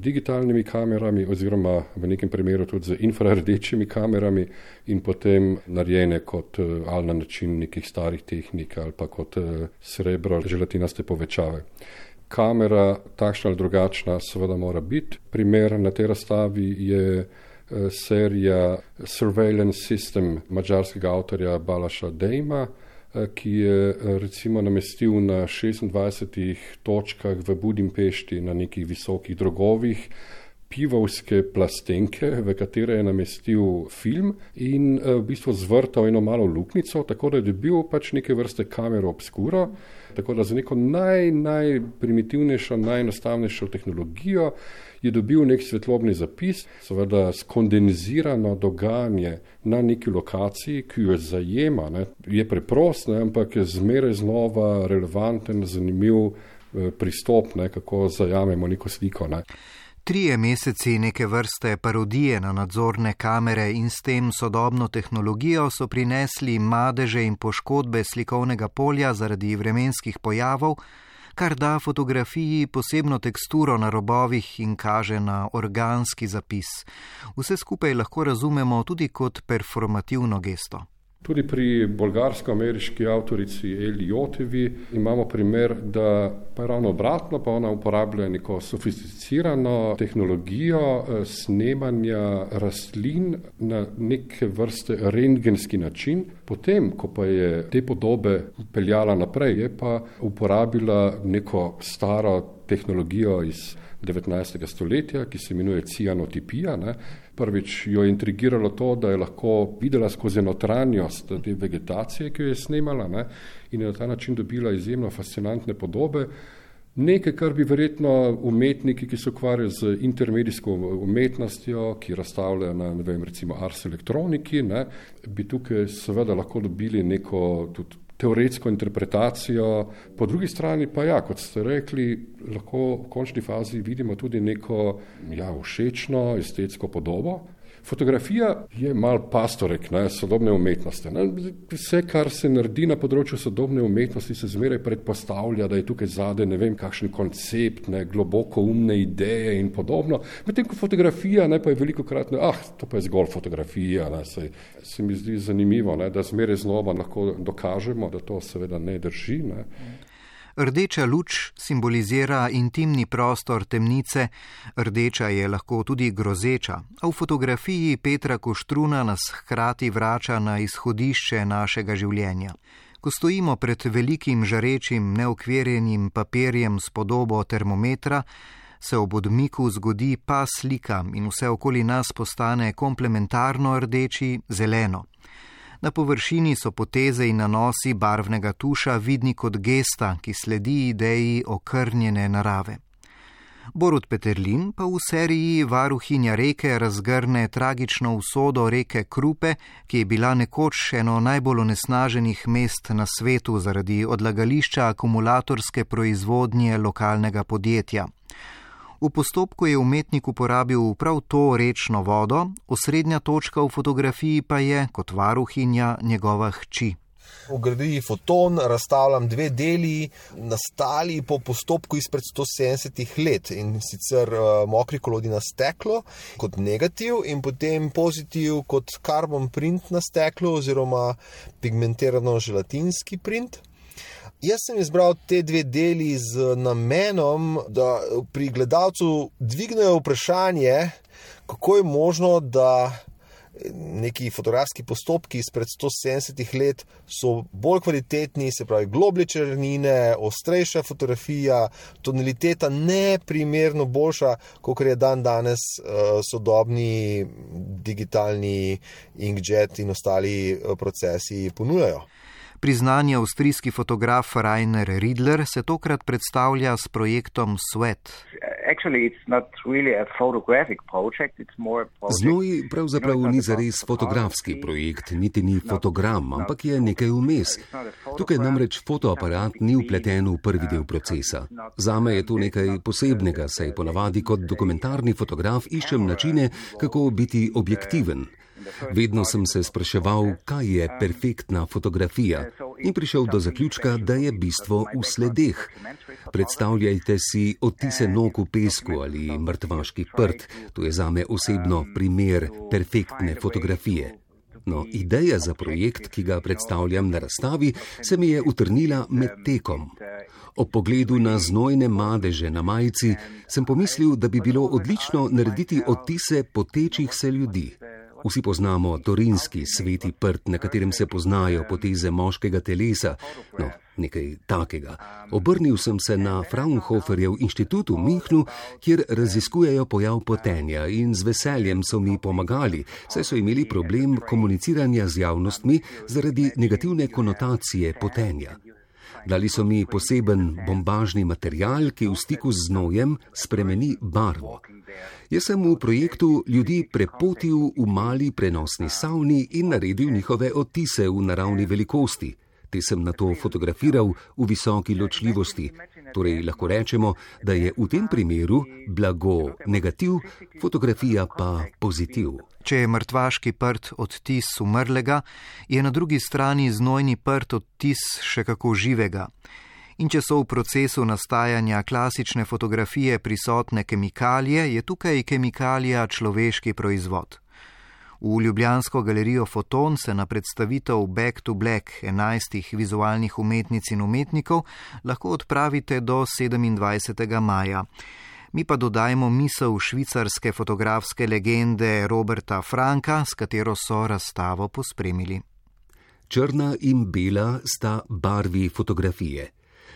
digitalnimi kamerami, oziroma v nekem primeru tudi z infrardečimi kamerami, in potem narejene kot eh, ali na način nekih starih tehnik, ali pa kot eh, srebro, želatinaste povečave. Kamera, takšna ali drugačna, seveda mora biti. Primer na tej razstavi je eh, serija Surveillance System mačarskega avtorja Balaša Dejma. Eh, ki je eh, recimo namestil na 26 točkah v Budimpešti na nekih visokih drogovih pivovske plastenke, v katere je namestil film in eh, v bistvu zvrtal eno malo luknico, tako da je bil pač neke vrste kamero obskuro, tako da za neko naj, najprimitivnejšo, najenostavnejšo tehnologijo je dobil nek svetlobni zapis, seveda skondenzirano dogajanje na neki lokaciji, ki jo zajema, ne, je preprost, ne, ampak je zmeraj znova relevanten, zanimiv eh, pristop, ne, kako zajamemo neko sliko. Ne. Trije meseci neke vrste parodije na nadzorne kamere in s tem sodobno tehnologijo so prinesli madeže in poškodbe slikovnega polja zaradi vremenskih pojavov, kar da fotografiji posebno teksturo na robovih in kaže na organski zapis. Vse skupaj lahko razumemo tudi kot performativno gesto. Tudi pri bolgarsko-ameriški avtorici Eli Jotevi imamo primer, da pa je ravno obratno, pa ona uporablja neko sofisticirano tehnologijo eh, snemanja rastlin na neke vrste rentgenski način. Potem, ko pa je te podobe peljala naprej, je pa uporabila neko staro tehnologijo iz 19. stoletja, ki se imenuje cianotipija. Ne. Prvič jo je intrigiralo to, da je lahko videla skozi notranjost te vegetacije, ki jo je snemala ne, in je na ta način dobila izjemno fascinantne podobe. Nekaj, kar bi verjetno umetniki, ki se ukvarjajo z intermedijsko umetnostjo, ki razstavljajo na, ne vem, recimo Ars elektroniki, ne, bi tukaj seveda lahko dobili neko tudi teoretsko interpretacijo, po drugi strani pa ja, kot ste rekli, lahko v končni fazi vidimo tudi neko ja, všečno estetsko podobo, Fotografija je mal pastorek ne, sodobne umetnosti. Ne. Vse, kar se naredi na področju sodobne umetnosti, se zmeraj predpostavlja, da je tukaj zade ne vem kakšen koncept, ne, globoko umne ideje in podobno. Medtem ko fotografija ne, pa je veliko krat, ne, ah, to pa je zgolj fotografija. Ne, se, se mi zdi zanimivo, ne, da zmeraj znova lahko dokažemo, da to seveda ne drži. Ne. Rdeča luč simbolizira intimni prostor temnice, rdeča je lahko tudi grozeča, a v fotografiji Petra Koštruna nas hkrati vrača na izhodišče našega življenja. Ko stojimo pred velikim žarečim, neokvirjenim papirjem s podobo termometra, se ob odmiku zgodi pa slika in vse okoli nas postane komplementarno rdeči, zeleno. Na površini so poteze in nanosi barvnega tuša vidni kot gesta, ki sledi ideji okrnjene narave. Borut Peterlin pa v seriji Varuhinja reke razgrne tragično usodo reke Krupe, ki je bila nekoč eno najbolj onesnaženih mest na svetu zaradi odlagališča akumulatorske proizvodnje lokalnega podjetja. V postopku je umetnik uporabil prav to rečno vodo, osrednja točka v fotografiji pa je, kot varuhinja, njegova hči. V gradiji foton razstavljam dve deli, nastali po postopku izpred 170 let in sicer uh, mokri kolodi na steklo kot negativ in potem pozitiv kot karbon print na steklu oziroma pigmentirano želatinski print. Jaz sem izbral te dve deli z namenom, da pri gledalcu dvignejo vprašanje, kako je možno, da neki fotografski postopki izpred 170 let so bolj kvalitetni, se pravi, globlje črnine, ostrejša fotografija, tonaliteta ne primerno boljša, kot je dan danes uh, sodobni digitalni inkjet in ostali uh, procesi ponujajo. Priznani avstrijski fotograf Rainer Riedler se tokrat predstavlja s projektom Sweat. Znoj pravzaprav ni zares fotografski projekt, niti ni fotogram, ampak je nekaj vmes. Tukaj namreč fotoaparat ni upleten v prvi del procesa. Zame je to nekaj posebnega, saj ponavadi kot dokumentarni fotograf iščem načine, kako biti objektiven. Vedno sem se spraševal, kaj je perfektna fotografija in prišel do zaključka, da je bistvo v sledeh. Predstavljajte si odtise nog v pesku ali mrtvaški prt, to je zame osebno primer perfektne fotografije. No, ideja za projekt, ki ga predstavljam na razstavi, se mi je utrnila med tekom. Ob pogledu na znojne madeže na majici sem pomislil, da bi bilo odlično narediti odtise potečih se ljudi. Vsi poznamo torinski sveti prt, na katerem se poznajo poteze moškega telesa. No, nekaj takega. Obrnil sem se na Fraunhoferjev inštitut v Münchnu, kjer raziskujejo pojav potenja in z veseljem so mi pomagali, saj so imeli problem komuniciranja z javnostmi zaradi negativne konotacije potenja. Dali so mi poseben bombažni material, ki v stiku z znojem spremeni barvo. Jaz sem v projektu ljudi prepotil v mali prenosni savni in naredil njihove odtise v naravni velikosti. Te sem na to fotografiral v visoki ločljivosti. Torej lahko rečemo, da je v tem primeru blago negativ, fotografija pa pozitiv. Če je mrtvaški prt odtis umrlega, je na drugi strani znojni prt odtis še kako živega. In če so v procesu nastajanja klasične fotografije prisotne kemikalije, je tukaj kemikalija človeški proizvod. V Ljubljansko galerijo Foton se na predstavitev Back to Black 11 vizualnih umetnic in umetnikov lahko odpravite do 27. maja. Mi pa dodajmo misel švicarske fotografske legende Roberta Franka, s katero so razstavo pospremili. Črna in bela sta barvi fotografije.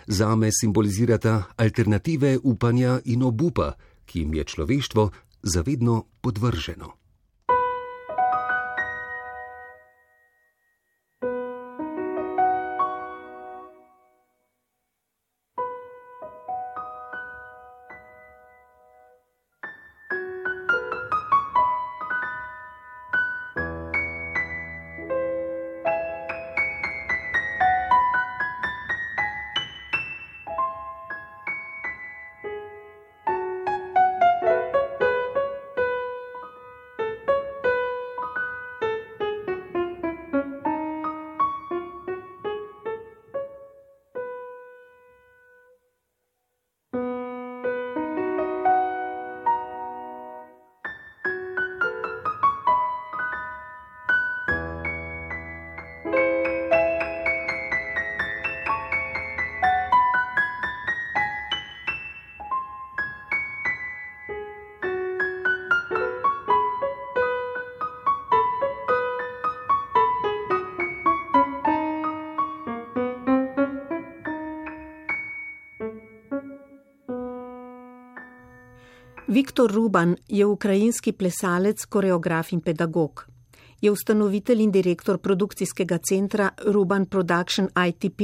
Zame simbolizirata alternative upanja in obupa, ki jim je človeštvo zavedno podvrženo. Viktor Ruban je ukrajinski plesalec, koreograf in pedagog. Je ustanovitelj in direktor produkcijskega centra Ruban Production ITP,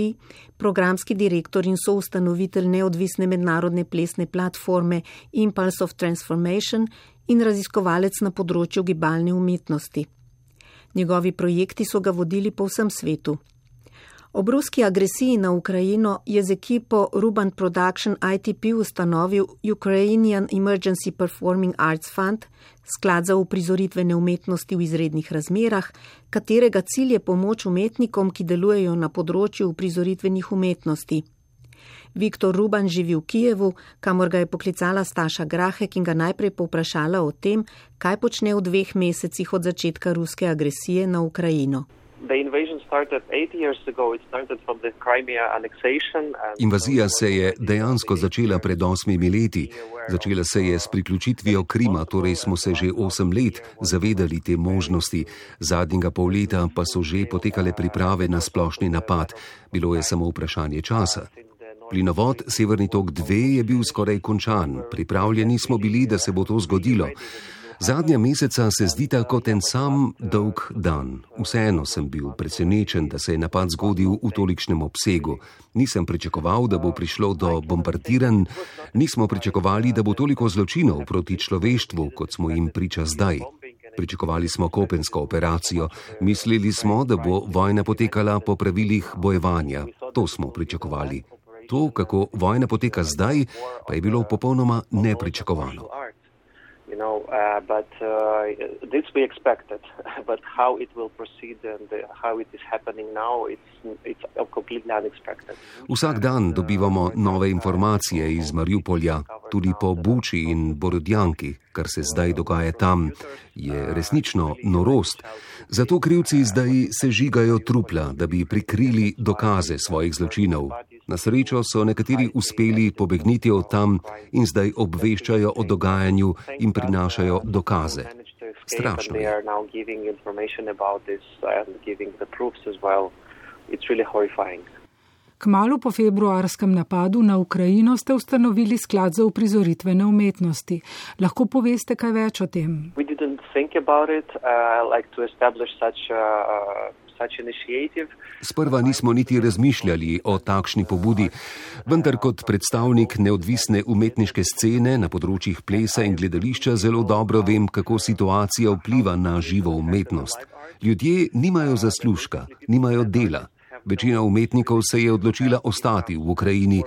programski direktor in soustanovitelj neodvisne mednarodne plesne platforme Impulse of Transformation in raziskovalec na področju gibalne umetnosti. Njegovi projekti so ga vodili po vsem svetu. Ob ruski agresiji na Ukrajino je z ekipo Ruban Production ITP ustanovil Ukrainian Emergency Performing Arts Fund, sklad za uprizoritvene umetnosti v izrednih razmerah, katerega cilj je pomoč umetnikom, ki delujejo na področju uprizoritvenih umetnosti. Viktor Ruban živi v Kijevu, kamor ga je poklicala Staša Grahek in ga najprej povprašala o tem, kaj počne v dveh mesecih od začetka ruske agresije na Ukrajino. Invazija se je dejansko začela pred osmimi leti. Začela se je s priključitvijo Krima, torej smo se že osem let zavedali te možnosti. Zadnjega pol leta pa so že potekale priprave na splošni napad. Bilo je samo vprašanje časa. Plinovod Severni tok 2 je bil skoraj končan. Pripravljeni smo bili, da se bo to zgodilo. Zadnja meseca se zdita kot en sam dolg dan. Vseeno sem bil presenečen, da se je napad zgodil v tolikšnem obsegu. Nisem pričakoval, da bo prišlo do bombardiranj, nismo pričakovali, da bo toliko zločinov proti človeštvu, kot smo jim priča zdaj. Pričakovali smo kopensko operacijo, mislili smo, da bo vojna potekala po pravilih bojevanja. To smo pričakovali. To, kako vojna poteka zdaj, pa je bilo popolnoma nepričakovano you know, uh, but uh, this we expected. but how it will proceed and uh, how it is happening now, it's, it's completely unexpected. Vsak dan dobivamo nove informacije iz Mariupolja, tudi po Buči in Borodjanki, kar se zdaj dogaja tam, je resnično norost. Zato krivci zdaj sežigajo trupla, da bi prikrili dokaze svojih zločinov. Na srečo so nekateri uspeli pobegniti od tam in zdaj obveščajo o dogajanju in prinašajo dokaze. Strašno je. Kmalo po februarskem napadu na Ukrajino ste ustanovili sklad za uprizoritvene umetnosti. Lahko poveste kaj več o tem? Sprva nismo niti razmišljali o takšni pobudi, vendar kot predstavnik neodvisne umetniške scene na področjih plesa in gledališča zelo dobro vem, kako situacija vpliva na živo umetnost. Ljudje nimajo zaslužka, nimajo dela. Večina umetnikov se je odločila ostati v Ukrajini.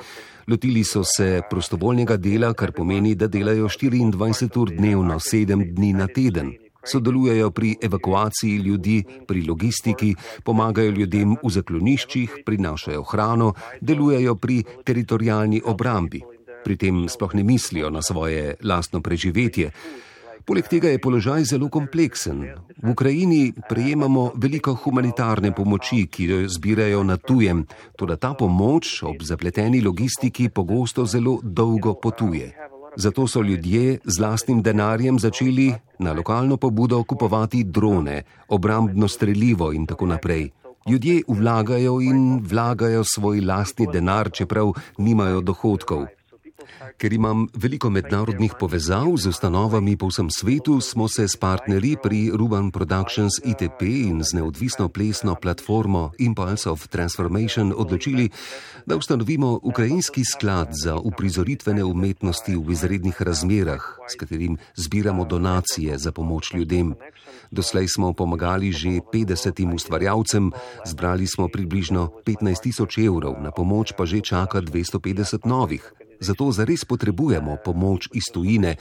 Lotili so se prostovoljnega dela, kar pomeni, da delajo 24 ur dnevno, 7 dni na teden sodelujejo pri evakuaciji ljudi, pri logistiki, pomagajo ljudem v zakloniščih, prinašajo hrano, delujejo pri teritorijalni obrambi. Pri tem sploh ne mislijo na svoje lastno preživetje. Poleg tega je položaj zelo kompleksen. V Ukrajini prejemamo veliko humanitarne pomoči, ki jo zbirajo na tujem, tudi ta pomoč ob zapleteni logistiki pogosto zelo dolgo potuje. Zato so ljudje z lastnim denarjem začeli na lokalno pobudo kupovati drone, obrambno streljivo in tako naprej. Ljudje vlagajo in vlagajo svoj lastni denar, čeprav nimajo dohodkov. Ker imam veliko mednarodnih povezav z ustanovami po vsem svetu, smo se s partnerji pri Ruban Productions ITP in z neodvisno plesno platformo Impulse of Transformation odločili, da ustanovimo ukrajinski sklad za uprizoritvene umetnosti v izrednih razmerah, s katerim zbiramo donacije za pomoč ljudem. Doslej smo pomagali že 50 ustvarjalcem, zbrali smo približno 15 tisoč evrov, na pomoč pa že čaka 250 novih zato zares potrebujemo pomoč iz tujine,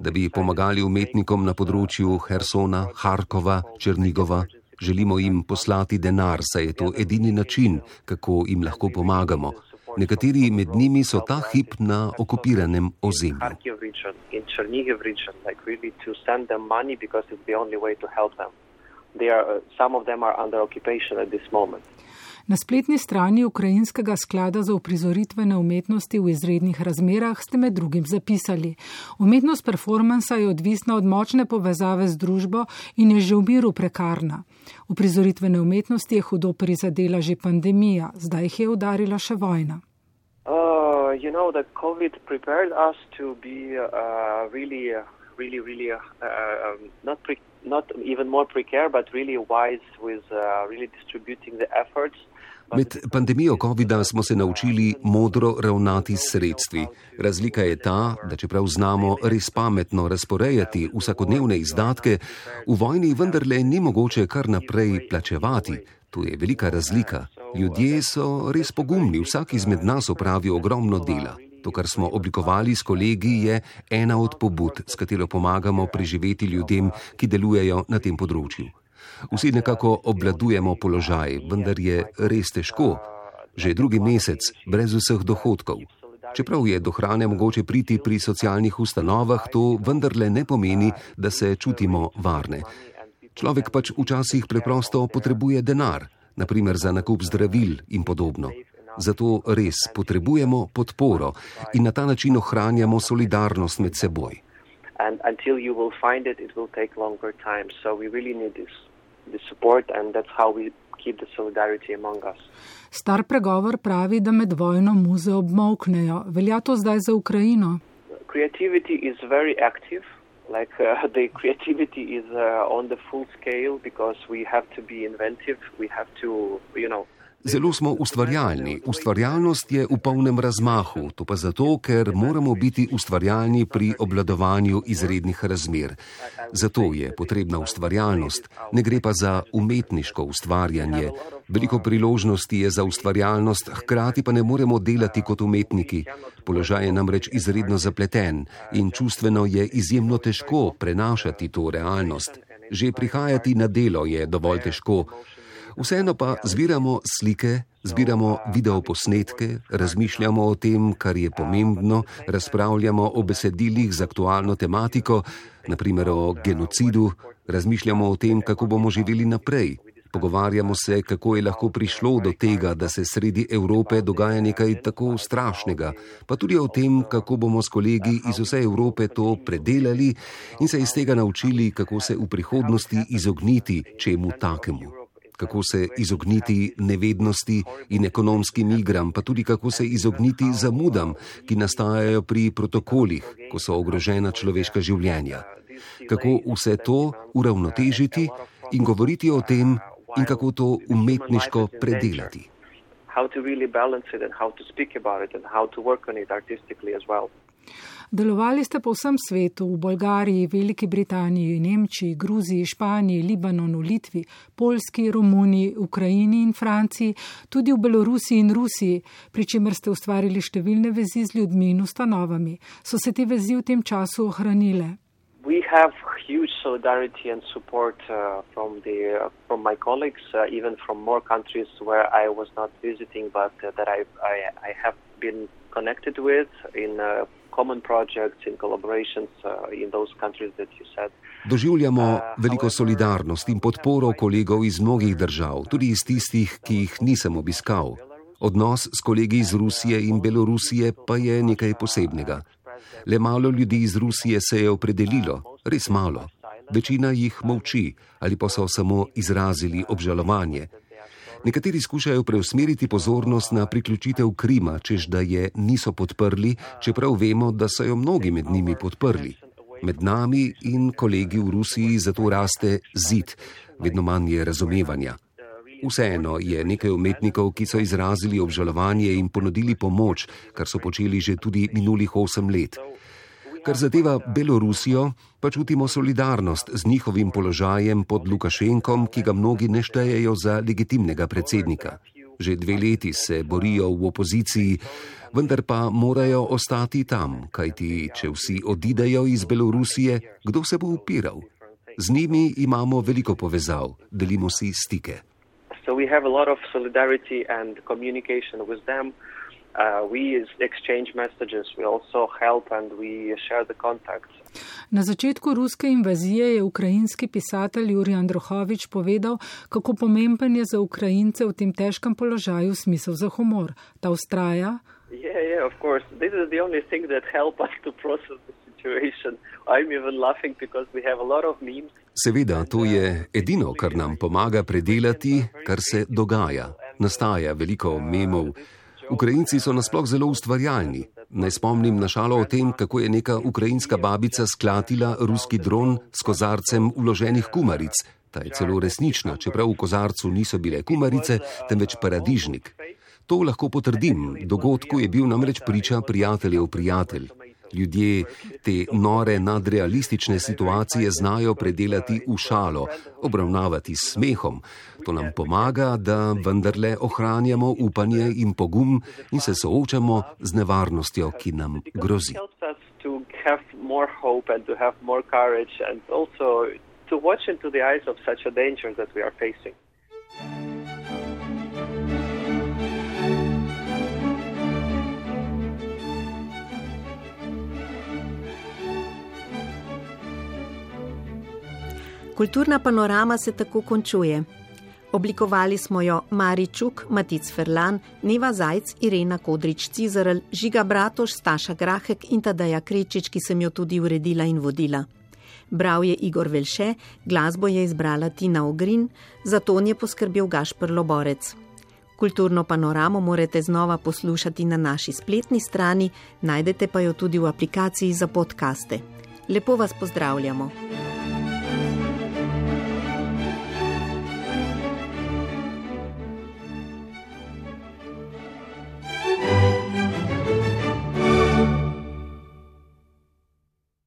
da bi pomagali umetnikom na področju Hersona, Harkova, Črnigova. Želimo jim poslati denar, saj je to edini način, kako jim lahko pomagamo. Nekateri med njimi so ta hip na okupiranem ozemlju. They are, uh, some of them are under occupation at this moment. Na spletni strani Ukrajinskega sklada za uprizoritvene umetnosti v izrednih razmerah ste med drugim zapisali: Umetnost performansa je odvisna od močne povezave z družbo in je že v miru prekarna. Uprizoritvene umetnosti je hudo prizadela že pandemija, zdaj jih je udarila še vojna. Uh, you know, COVID prepared us to be uh, really, uh, really, really uh, um, not prepared not even more precare, but really wise with uh, really distributing the efforts. Med pandemijo COVID-a smo se naučili modro ravnati s sredstvi. Razlika je ta, da čeprav znamo res pametno razporejati vsakodnevne izdatke, v vojni vendarle ni mogoče kar naprej plačevati. Tu je velika razlika. Ljudje so res pogumni, vsak izmed nas opravi ogromno dela. To, kar smo oblikovali s kolegi, je ena od pobud, s katero pomagamo preživeti ljudem, ki delujejo na tem področju. Vsi nekako obladujemo položaj, vendar je res težko. Že drugi mesec, brez vseh dohodkov. Čeprav je do hrane mogoče priti pri socialnih ustanovah, to vendarle ne pomeni, da se čutimo varne. Človek pač včasih preprosto potrebuje denar, naprimer za nakup zdravil in podobno. Zato res potrebujemo podporo in na ta način ohranjamo solidarnost med seboj. Star pregovor pravi, da med vojno muze obmoknejo. Velja to zdaj za Ukrajino? Like uh, the creativity is uh, on the full scale because we have to be inventive, we have to, you know. Zelo smo ustvarjalni. Ustvarjalnost je v polnem razmahu, to pa zato, ker moramo biti ustvarjalni pri obladovanju izrednih razmer. Zato je potrebna ustvarjalnost, ne gre pa za umetniško ustvarjanje. Veliko priložnosti je za ustvarjalnost, hkrati pa ne moremo delati kot umetniki. Položaj je namreč izredno zapleten in čustveno je izjemno težko prenašati to realnost. Že prihajati na delo je dovolj težko. Vseeno pa zbiramo slike, zbiramo videoposnetke, razmišljamo o tem, kar je pomembno, razpravljamo o besedilih z aktualno tematiko, naprimer o genocidu, razmišljamo o tem, kako bomo živeli naprej. Pogovarjamo se, kako je lahko prišlo do tega, da se sredi Evrope dogaja nekaj tako strašnega, pa tudi o tem, kako bomo s kolegi iz vse Evrope to predelali in se iz tega naučili, kako se v prihodnosti izogniti čemu takemu kako se izogniti nevednosti in ekonomskim igram, pa tudi kako se izogniti zamudam, ki nastajajo pri protokolih, ko so ogrožena človeška življenja. Kako vse to uravnotežiti in govoriti o tem, in kako to umetniško predelati. How to really balance it and how to speak about it and how to work on it artistically as well. Delovali ste po vsem svetu, v Bolgariji, Veliki Britaniji, Nemčiji, Gruziji, Španiji, Libanonu, Litvi, Poljski, Romuniji, Ukrajini in Franciji, tudi v Belorusiji in Rusiji, pri čemer ste ustvarili številne vezi z ljudmi in ustanovami. So se te vezi v tem času ohranile? We have huge solidarity and support uh, from the uh, from my colleagues, uh, even from more countries where I was not visiting, but uh, that I, I I have been connected with in uh, common projects, in collaborations uh, in those countries that you said. Doživljamo veliko solidarnost in podporo kolegov iz mnogih držav, tudi iz tistih, ki jih nisem obiskal. Odnos s kolegi iz Rusije in Belorusije pa je nekaj posebnega. Le malo ljudi iz Rusije se je opredelilo, res malo. Večina jih molči ali pa so samo izrazili obžalovanje. Nekateri skušajo preusmeriti pozornost na priključitev Krima, čež da je niso podprli, čeprav vemo, da so jo mnogi med njimi podprli. Med nami in kolegi v Rusiji zato raste zid, vedno manj je razumevanja. Vseeno je nekaj umetnikov, ki so izrazili obžalovanje in ponudili pomoč, kar so počeli že tudi minulih osem let. Kar zadeva Belorusijo, pa čutimo solidarnost z njihovim položajem pod Lukašenkom, ki ga mnogi ne štejejo za legitimnega predsednika. Že dve leti se borijo v opoziciji, vendar pa morajo ostati tam, kajti če vsi odidejo iz Belorusije, kdo se bo upiral? Z njimi imamo veliko povezav, delimo si stike. So we have a lot of solidarity and communication with them. Uh, we exchange messages, we also help and we share the contacts. Na začetku ruske invazije je ukrajinski pisatelj Jurij Androhovič povedal, kako pomemben je za Ukrajince v tem težkem položaju smisel za humor. Ta ustraja. Yeah, yeah, of course. This is the only thing that help us to process the situation. I'm even laughing because we have a lot of memes. Seveda, to je edino, kar nam pomaga predelati, kar se dogaja. Nastaja veliko memov. Ukrajinci so nasploh zelo ustvarjalni. Naj spomnim na šalo o tem, kako je neka ukrajinska babica sklatila ruski dron s kozarcem uloženih kumaric. Ta je celo resnična, čeprav v kozarcu niso bile kumarice, temveč paradižnik. To lahko potrdim, dogodku je bil namreč priča prijateljev prijatelj. Ljudje te nore nadrealistične situacije znajo predelati v šalo, obravnavati s smehom. To nam pomaga, da vendarle ohranjamo upanje in pogum in se soočamo z nevarnostjo, ki nam grozi. To watch into the eyes of such a danger that we are facing. Kulturna panorama se tako končuje. Oblikovali smo jo Mari Čuk, Matic Ferlan, Neva Zajc, Irena Kodrič Cizarl, Žiga Bratoš, Staša Grahek in Tadeja Krečič, ki sem jo tudi uredila in vodila. Bral je Igor Velše, glasbo je izbrala Tina Ogrin, za ton je poskrbel Gašpr Loborec. Kulturno panoramo morate znova poslušati na naši spletni strani, najdete pa jo tudi v aplikaciji za podkaste. Lepo vas pozdravljamo.